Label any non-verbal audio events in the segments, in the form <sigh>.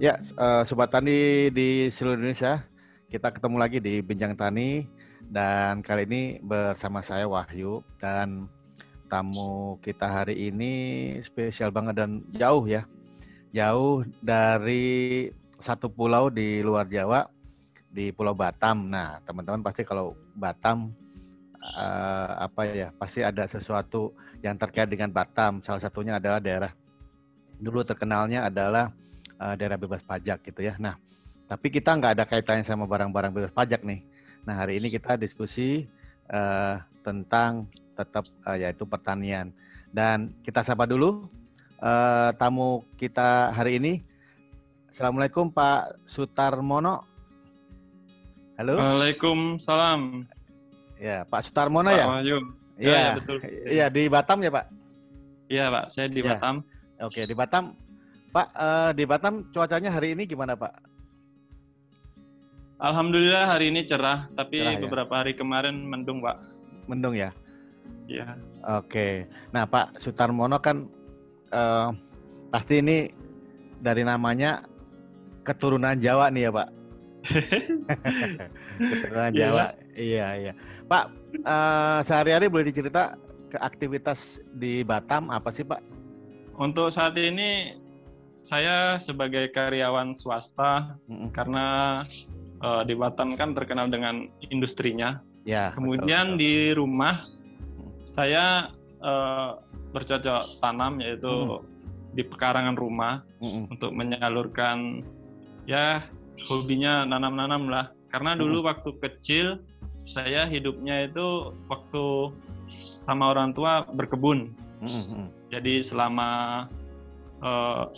Ya, uh, Sobat Tani di seluruh Indonesia, kita ketemu lagi di Bincang Tani dan kali ini bersama saya Wahyu dan tamu kita hari ini spesial banget dan jauh ya. Jauh dari satu pulau di luar Jawa di Pulau Batam. Nah, teman-teman pasti kalau Batam uh, apa ya, pasti ada sesuatu yang terkait dengan Batam. Salah satunya adalah daerah dulu terkenalnya adalah uh, daerah bebas pajak gitu ya. Nah, tapi kita nggak ada kaitannya sama barang-barang bebas pajak nih. Nah, hari ini kita diskusi uh, tentang tetap uh, yaitu pertanian. Dan kita sapa dulu uh, tamu kita hari ini. Assalamualaikum Pak Sutarmono. Halo. Waalaikumsalam. Ya, Pak Sutarmono Pak ya? Wahyu. Ya, ya, betul. Iya, di Batam ya, Pak? Iya, Pak. Saya di ya. Batam. Oke, di Batam. Pak, uh, di Batam cuacanya hari ini gimana Pak? Alhamdulillah hari ini cerah, tapi cerah, ya? beberapa hari kemarin mendung Pak. Mendung ya? Iya. Oke. Nah Pak Sutarmono kan uh, pasti ini dari namanya keturunan Jawa nih ya Pak? <laughs> keturunan iya. Jawa. Iya, iya. Pak, uh, sehari-hari boleh dicerita ke aktivitas di Batam apa sih Pak? Untuk saat ini saya sebagai karyawan swasta mm-hmm. karena uh, di Batam kan terkenal dengan industrinya. Ya. Kemudian betul, betul. di rumah saya uh, bercocok tanam yaitu mm. di pekarangan rumah mm-hmm. untuk menyalurkan ya hobinya nanam-nanam lah. Karena dulu mm. waktu kecil saya hidupnya itu waktu sama orang tua berkebun. Mm-hmm. Jadi selama uh,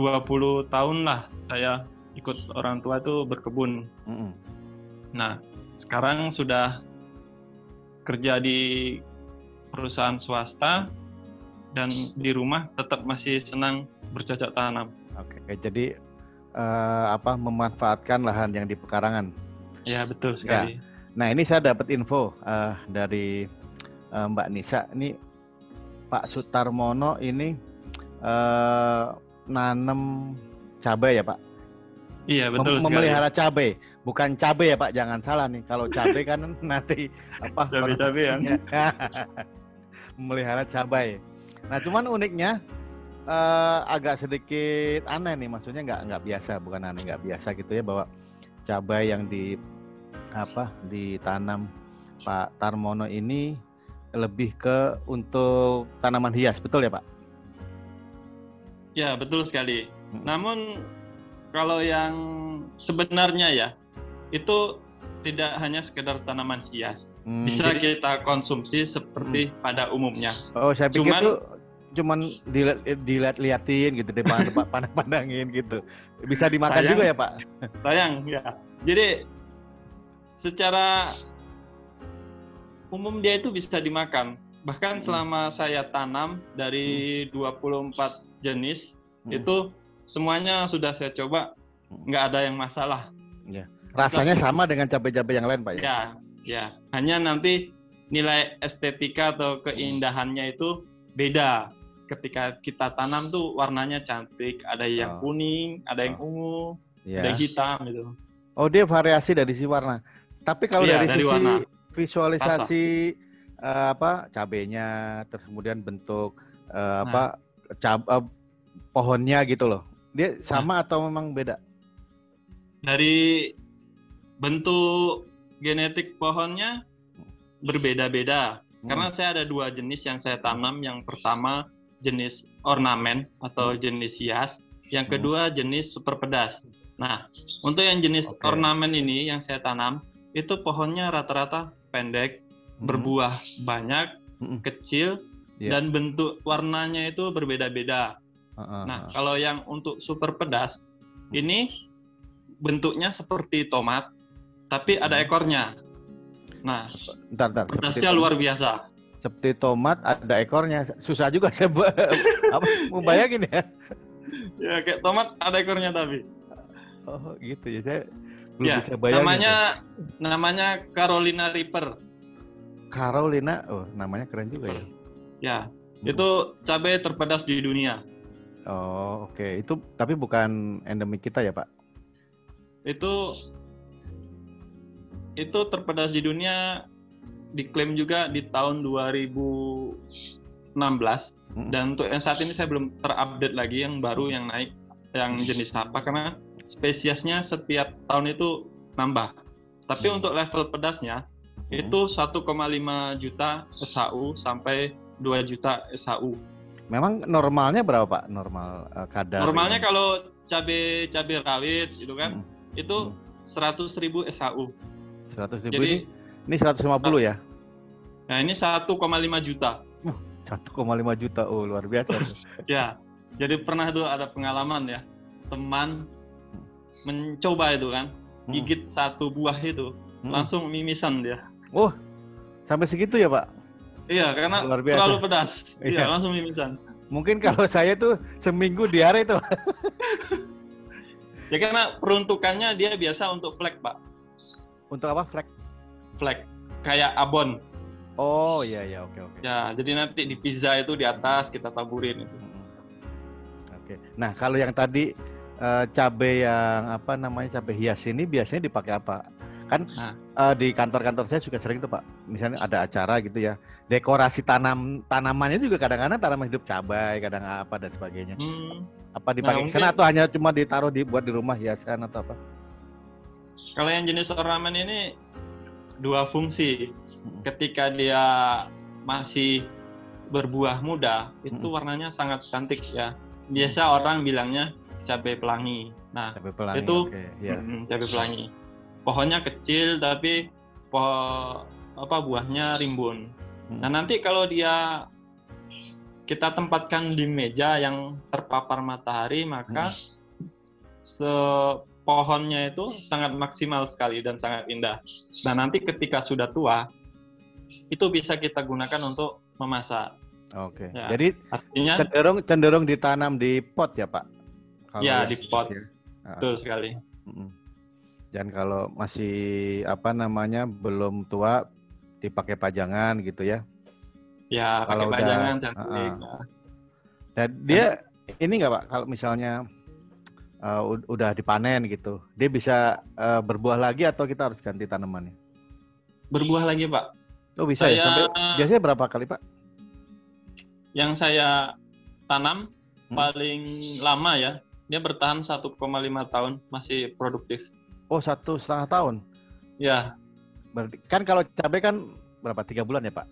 20 tahun lah saya ikut orang tua itu berkebun. Mm -hmm. Nah, sekarang sudah kerja di perusahaan swasta dan di rumah tetap masih senang bercocok tanam. Oke, jadi uh, apa memanfaatkan lahan yang di pekarangan? Ya betul sekali. Ya. Nah ini saya dapat info uh, dari uh, Mbak Nisa. Ini Pak Sutarmono ini uh, nanam cabai ya Pak? Iya betul. Mem memelihara cabai, bukan cabai ya Pak, jangan salah nih. Kalau cabai kan <laughs> nanti apa? Cabai yang <laughs> memelihara cabai. Nah cuman uniknya uh, agak sedikit aneh nih, maksudnya nggak nggak biasa, bukan aneh nggak biasa gitu ya bahwa cabai yang di apa ditanam Pak Tarmono ini lebih ke untuk tanaman hias, betul ya Pak? Ya, betul sekali. Hmm. Namun kalau yang sebenarnya ya, itu tidak hanya sekedar tanaman hias. Hmm, Bisa jadi... kita konsumsi seperti hmm. pada umumnya. Oh, saya pikir cuman, tuh cuman dilihat dilihat-liatin gitu deh pandang-pandangin <laughs> <laughs> gitu. Bisa dimakan sayang, juga ya, Pak? Sayang, ya. Jadi secara umum dia itu bisa dimakan. Bahkan hmm. selama saya tanam dari hmm. 24 jenis hmm. itu semuanya sudah saya coba hmm. nggak ada yang masalah. Ya. Rasanya sama dengan cabai-cabai yang lain, Pak ya? Ya, ya. Hanya nanti nilai estetika atau keindahannya itu beda. Ketika kita tanam tuh warnanya cantik, ada yang oh. kuning, ada yang oh. ungu, ya. ada yang hitam gitu. Oh, dia variasi dari si warna. Tapi kalau ya, dari, dari sisi warna. visualisasi uh, apa cabenya, terus kemudian bentuk uh, nah. apa cab uh, pohonnya gitu loh. Dia sama nah. atau memang beda? Dari bentuk genetik pohonnya berbeda-beda. Hmm. Karena saya ada dua jenis yang saya tanam. Yang pertama jenis ornamen atau hmm. jenis hias. Yang hmm. kedua jenis super pedas. Nah, untuk yang jenis okay. ornamen ini yang saya tanam, itu pohonnya rata-rata pendek, hmm. berbuah banyak, hmm. kecil, yeah. dan bentuk warnanya itu berbeda-beda. Uh, uh, nah, kalau yang untuk super pedas ini bentuknya seperti tomat, tapi ada hmm. ekornya. Nah, bentar, bentar, pedasnya luar biasa. Seperti tomat ada ekornya, susah juga saya <laughs> apa mau bayangin ya. ya kayak tomat ada ekornya tapi. Oh gitu ya saya belum ya, bisa bayangin. Namanya tuh. namanya Carolina Reaper. Carolina, oh namanya keren juga ya. Ya, hmm. itu cabai terpedas di dunia. Oh, oke. Okay. Itu tapi bukan endemik kita ya, Pak? Itu itu terpedas di dunia diklaim juga di tahun 2016 hmm. dan untuk yang saat ini saya belum terupdate lagi yang baru yang naik yang jenis apa karena spesiesnya setiap tahun itu nambah. Tapi hmm. untuk level pedasnya hmm. itu 1,5 juta SHU sampai 2 juta SHU. Memang normalnya berapa Pak? Normal uh, kadar. Normalnya ini. kalau cabai cabai rawit itu kan hmm. itu hmm. 100 ribu SHU. 100 ribu Jadi, ini, ini 150 ya? Nah ini 1,5 juta. Uh, 1,5 juta, oh luar biasa. <laughs> ya, jadi pernah tuh ada pengalaman ya, teman mencoba itu kan, hmm. gigit hmm. satu buah itu, hmm. langsung mimisan dia. Oh, sampai segitu ya Pak? Iya, karena luar biasa. terlalu pedas. <laughs> Iya, iya langsung mimisan. Mungkin kalau saya tuh seminggu diare itu. <laughs> ya karena peruntukannya dia biasa untuk flek, Pak. Untuk apa flek? Flek, kayak abon. Oh iya iya oke oke. Ya jadi nanti di pizza itu di atas kita taburin itu. Oke. Nah kalau yang tadi uh, cabai yang apa namanya cabai hias ini biasanya dipakai apa? Kan nah. uh, di kantor-kantor saya juga sering tuh pak. Misalnya ada acara gitu ya, dekorasi tanam tanamannya juga kadang-kadang tanaman hidup cabai, kadang apa dan sebagainya. Hmm. Apa dipakai nah, sana atau hanya cuma ditaruh di buat di rumah hiasan atau apa? Kalau yang jenis ornamen ini dua fungsi ketika dia masih berbuah muda itu warnanya sangat cantik ya. Biasa orang bilangnya cabai pelangi. Nah, cabai pelangi, itu okay. yeah. mm, cabai pelangi. Pohonnya kecil tapi po apa buahnya rimbun. Hmm. Nah, nanti kalau dia kita tempatkan di meja yang terpapar matahari, maka hmm. se pohonnya itu sangat maksimal sekali dan sangat indah. Nah, nanti ketika sudah tua, itu bisa kita gunakan untuk memasak. Oke. Ya, Jadi artinya cenderung cenderung ditanam di pot ya Pak? Kalau ya di pot. Ya. Betul sekali. Dan kalau masih apa namanya belum tua dipakai pajangan gitu ya? Ya kalau pakai pajangan cantik. Uh, uh. Dan dia ini nggak Pak kalau misalnya uh, udah dipanen gitu, dia bisa uh, berbuah lagi atau kita harus ganti tanamannya? Berbuah lagi Pak. Oh bisa ya? saya, ya? Sampai biasanya berapa kali Pak? Yang saya tanam hmm? paling lama ya, dia bertahan 1,5 tahun masih produktif. Oh satu setengah tahun? Ya. Berarti kan kalau cabai kan berapa? Tiga bulan ya Pak?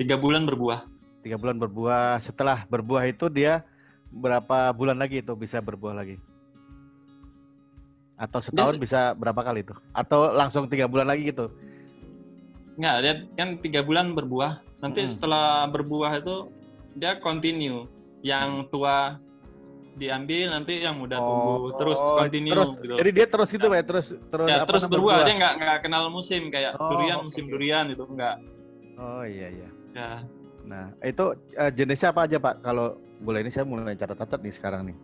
Tiga bulan berbuah. Tiga bulan berbuah. Setelah berbuah itu dia berapa bulan lagi itu bisa berbuah lagi? Atau setahun dia... bisa berapa kali itu? Atau langsung tiga bulan lagi gitu? Enggak, dia kan tiga bulan berbuah. Nanti hmm. setelah berbuah itu dia continue. Yang tua diambil nanti yang muda oh, tumbuh terus continue terus, gitu. Jadi dia terus gitu ya, terus terus ya, terus berbuah. berbuah. Dia nggak nggak kenal musim kayak oh, durian okay. musim durian itu enggak. Oh iya iya. Ya. Nah, itu uh, jenisnya apa aja, Pak? Kalau boleh ini saya mulai catat-catat nih sekarang nih.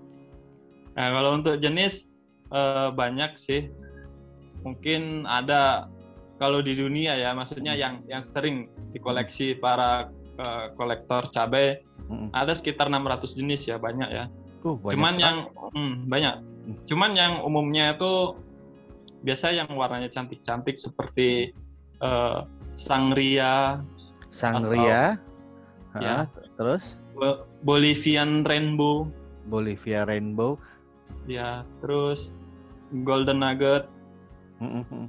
Nah, kalau untuk jenis uh, banyak sih. Mungkin ada kalau di dunia ya maksudnya hmm. yang yang sering dikoleksi para uh, kolektor cabai hmm. ada sekitar 600 jenis ya banyak ya. Uh, banyak Cuman yang hmm, banyak. Hmm. Cuman yang umumnya itu biasa yang warnanya cantik-cantik seperti uh, sangria. Sangria. Atau, ya. Terus? Bolivian rainbow. Bolivia rainbow. Ya, terus golden nugget. Mm -hmm.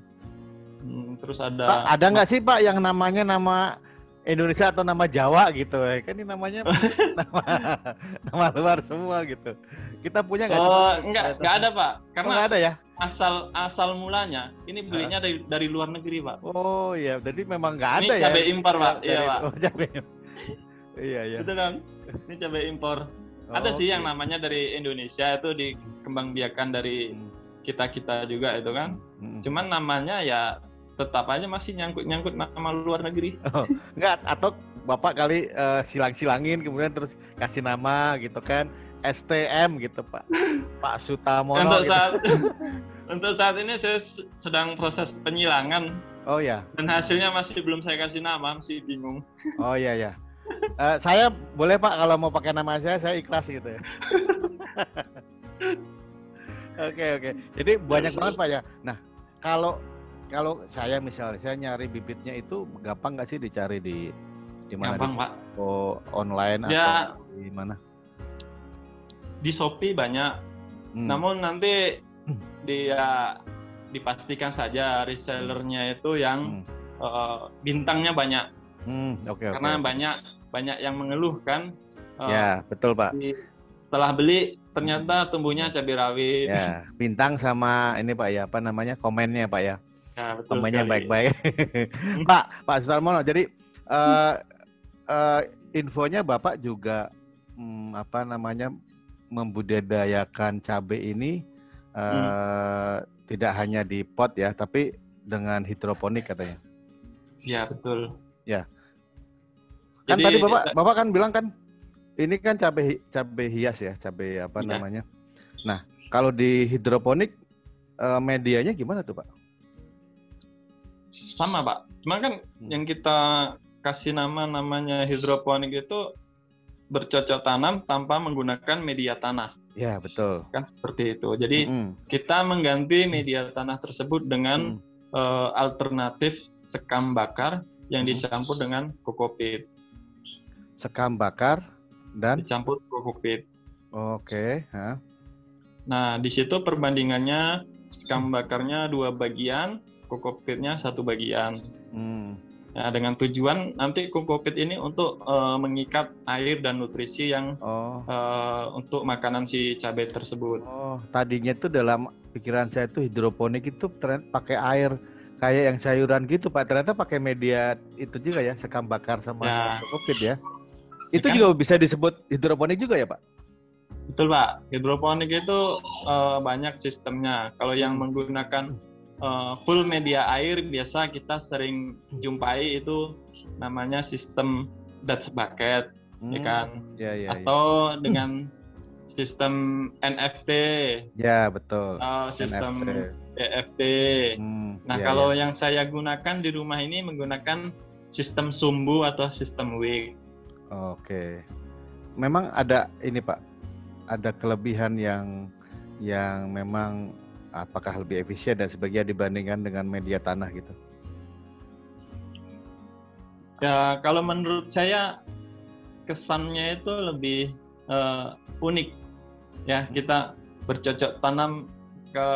Hmm, terus ada Pak, ada nggak sih Pak yang namanya nama Indonesia atau nama Jawa gitu? Kan ini namanya <laughs> nama nama luar semua gitu. Kita punya nggak? Oh, enggak, enggak ada Pak. Karena oh, ada ya. Asal asal mulanya ini belinya dari dari luar negeri Pak. Oh iya, jadi memang nggak ada ini ya. cabai impor Pak. Iya Pak. Oh, <laughs> cabai. iya iya. Betul kan? Ini cabai impor. Oh, ada sih yang namanya dari Indonesia itu dikembangbiakan dari hmm. kita kita juga itu kan. Hmm. Cuman namanya ya tetap aja masih nyangkut-nyangkut nama luar negeri. <laughs> Oh, enggak, atau Bapak kali uh, silang-silangin kemudian terus kasih nama gitu kan. STM gitu Pak. Pak Sutamono untuk gitu. saat <laughs> untuk saat ini saya sedang proses penyilangan. Oh ya. Dan hasilnya masih belum saya kasih nama, masih bingung. Oh iya ya. Uh, saya boleh Pak kalau mau pakai nama saya saya ikhlas gitu ya. <laughs> Oke oke. Jadi banyak banget pak ya. Nah kalau kalau saya misalnya saya nyari bibitnya itu gampang nggak sih dicari di di mana? Gampang pak. Oh online ya, atau di mana? Di Shopee banyak. Hmm. Namun nanti hmm. dia dipastikan saja resellernya itu yang hmm. uh, bintangnya banyak. Hmm, okay, Karena okay. banyak banyak yang mengeluh kan. Uh, ya betul pak. Di, setelah beli ternyata tumbuhnya cabai rawit. Ya, bintang sama ini Pak ya, apa namanya? komennya Pak ya. Ya, betul baik-baik. <laughs> Pak, Pak Sutarmono, jadi uh, uh, infonya Bapak juga um, apa namanya membudidayakan cabai ini uh, hmm. tidak hanya di pot ya, tapi dengan hidroponik katanya. Ya, betul. Ya. Kan Jadi, tadi Bapak Bapak kan bilang kan ini kan cabai cabai hias ya, cabai apa ya. namanya? Nah, kalau di hidroponik eh, medianya gimana tuh, Pak? Sama, Pak. Cuma kan hmm. yang kita kasih nama namanya hidroponik itu bercocok tanam tanpa menggunakan media tanah. Ya, betul. Kan seperti itu. Jadi hmm. kita mengganti media tanah tersebut dengan hmm. uh, alternatif sekam bakar yang hmm. dicampur dengan kokopit. Sekam bakar dan dicampur kokpit. Oke. Okay. Nah, di situ perbandingannya skam bakarnya dua bagian, kokpitnya satu bagian. Hmm. Nah, dengan tujuan nanti kokpit ini untuk uh, mengikat air dan nutrisi yang oh. uh, untuk makanan si cabai tersebut. Oh, tadinya itu dalam pikiran saya itu hidroponik itu ternyata pakai air kayak yang sayuran gitu, Pak. Ternyata pakai media itu juga ya, sekam bakar sama ya. kokpit ya. Itu kan? juga bisa disebut hidroponik juga ya Pak? Betul Pak, hidroponik itu uh, banyak sistemnya. Kalau yang hmm. menggunakan uh, full media air biasa kita sering jumpai itu namanya sistem Dutch bucket, ya hmm. ya kan? Ya, ya, Atau ya. dengan sistem NFT. Ya betul. Atau sistem NFT. EFT. Hmm, nah ya, kalau ya. yang saya gunakan di rumah ini menggunakan sistem sumbu atau sistem wig. Oke. Memang ada ini Pak, ada kelebihan yang yang memang apakah lebih efisien dan sebagainya dibandingkan dengan media tanah gitu? Ya, kalau menurut saya kesannya itu lebih uh, unik. Ya, kita bercocok tanam ke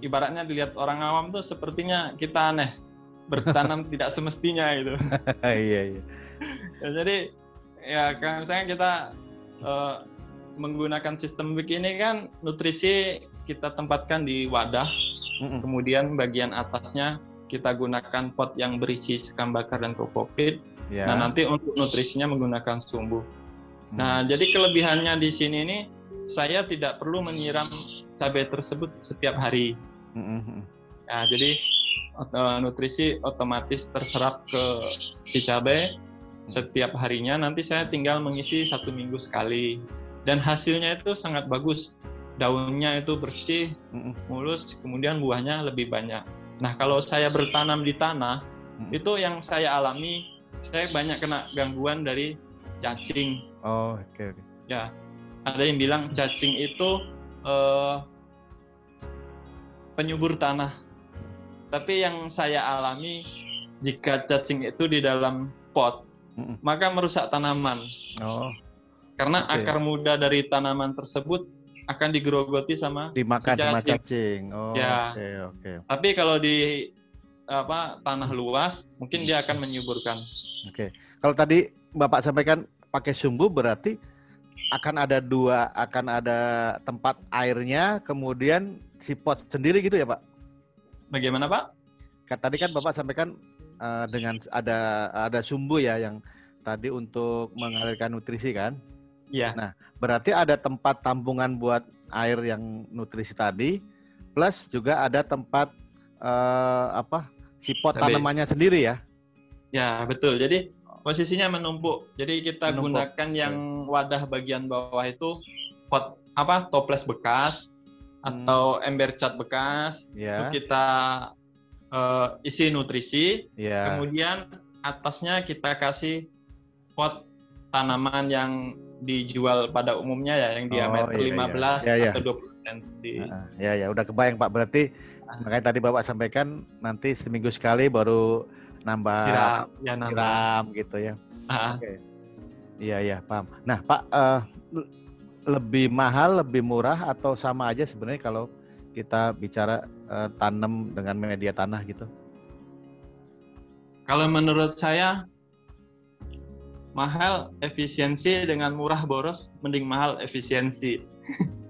ibaratnya dilihat orang awam tuh sepertinya kita aneh bertanam <laughs> tidak semestinya gitu. <laughs> iya iya. Ya, jadi ya kan misalnya kita uh, menggunakan sistem WIC ini kan nutrisi kita tempatkan di wadah, mm-hmm. kemudian bagian atasnya kita gunakan pot yang berisi sekam bakar dan kokopit. Yeah. Nah nanti untuk nutrisinya menggunakan sumbu. Mm. Nah jadi kelebihannya di sini ini saya tidak perlu menyiram cabai tersebut setiap hari. Mm-hmm. Nah jadi uh, nutrisi otomatis terserap ke si cabai setiap harinya nanti saya tinggal mengisi satu minggu sekali dan hasilnya itu sangat bagus daunnya itu bersih mulus kemudian buahnya lebih banyak nah kalau saya bertanam di tanah itu yang saya alami saya banyak kena gangguan dari cacing oh oke okay, okay. ya ada yang bilang cacing itu uh, penyubur tanah tapi yang saya alami jika cacing itu di dalam pot maka merusak tanaman. Oh. Karena okay. akar muda dari tanaman tersebut akan digerogoti sama dimakan si cacing. sama cacing. Oh, ya. Oke, okay, oke. Okay. Tapi kalau di apa tanah luas, mungkin dia akan menyuburkan. Oke. Okay. Kalau tadi Bapak sampaikan pakai sumbu berarti akan ada dua, akan ada tempat airnya, kemudian si pot sendiri gitu ya, Pak? Bagaimana, Pak? Tadi kan Bapak sampaikan uh, dengan ada ada sumbu ya yang tadi untuk mengalirkan nutrisi kan? Iya. Nah, berarti ada tempat tampungan buat air yang nutrisi tadi, plus juga ada tempat uh, apa si pot tanamannya sendiri ya? Ya betul. Jadi posisinya menumpuk. Jadi kita menumpuk. gunakan yang wadah bagian bawah itu pot apa toples bekas hmm. atau ember cat bekas. Ya. Itu kita uh, isi nutrisi, yeah. kemudian atasnya kita kasih pot tanaman yang dijual pada umumnya ya yang diameter oh, iya, 15 iya. Ya, atau 20 di uh, ya ya udah kebayang Pak berarti uh. makanya tadi Bapak sampaikan nanti seminggu sekali baru nambah siram, ya, nambah. siram gitu ya. Uh. Oke. Okay. Iya iya paham. Nah Pak uh, lebih mahal, lebih murah atau sama aja sebenarnya kalau kita bicara uh, tanam dengan media tanah gitu? Kalau menurut saya mahal efisiensi dengan murah boros mending mahal efisiensi.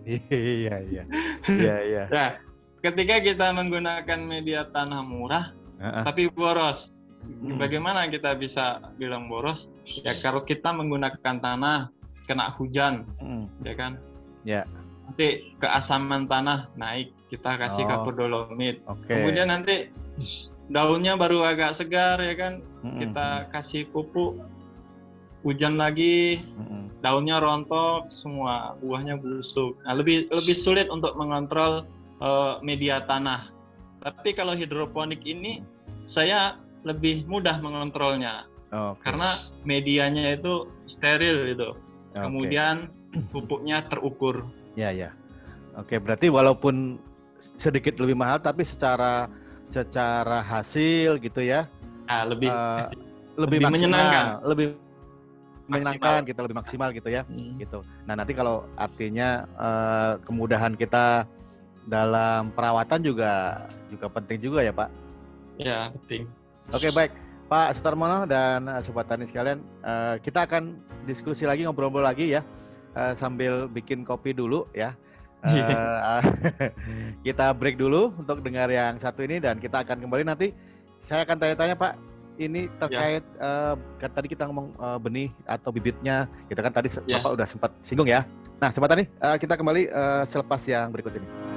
iya iya <laughs> iya iya. Nah, ketika kita menggunakan media tanah murah uh-uh. tapi boros, hmm. bagaimana kita bisa bilang boros? Ya kalau kita menggunakan tanah kena hujan, hmm. ya kan? Ya. Nanti keasaman tanah naik, kita kasih oh. kapur dolomit. Okay. Kemudian nanti daunnya baru agak segar ya kan, hmm. kita kasih pupuk hujan lagi, mm-hmm. daunnya rontok, semua buahnya busuk. Nah, lebih lebih sulit untuk mengontrol uh, media tanah. Tapi kalau hidroponik ini saya lebih mudah mengontrolnya. Okay. Karena medianya itu steril itu. Okay. Kemudian <clears throat> pupuknya terukur. Ya, ya. Oke, berarti walaupun sedikit lebih mahal tapi secara secara hasil gitu ya. Nah, lebih uh, lebih, lebih menyenangkan, lebih menyenangkan kita lebih maksimal gitu ya hmm. gitu. Nah nanti kalau artinya uh, kemudahan kita dalam perawatan juga juga penting juga ya pak. Ya penting. Oke baik. Pak Sutarmono dan uh, Sobat Tani sekalian uh, kita akan diskusi lagi ngobrol-ngobrol lagi ya uh, sambil bikin kopi dulu ya. Uh, <laughs> <laughs> kita break dulu untuk dengar yang satu ini dan kita akan kembali nanti. Saya akan tanya-tanya Pak ini terkait ya. uh, kan tadi kita ngomong uh, benih atau bibitnya, kita kan tadi ya. Bapak udah sempat singgung ya. Nah, sobat tani, uh, kita kembali uh, selepas yang berikut ini.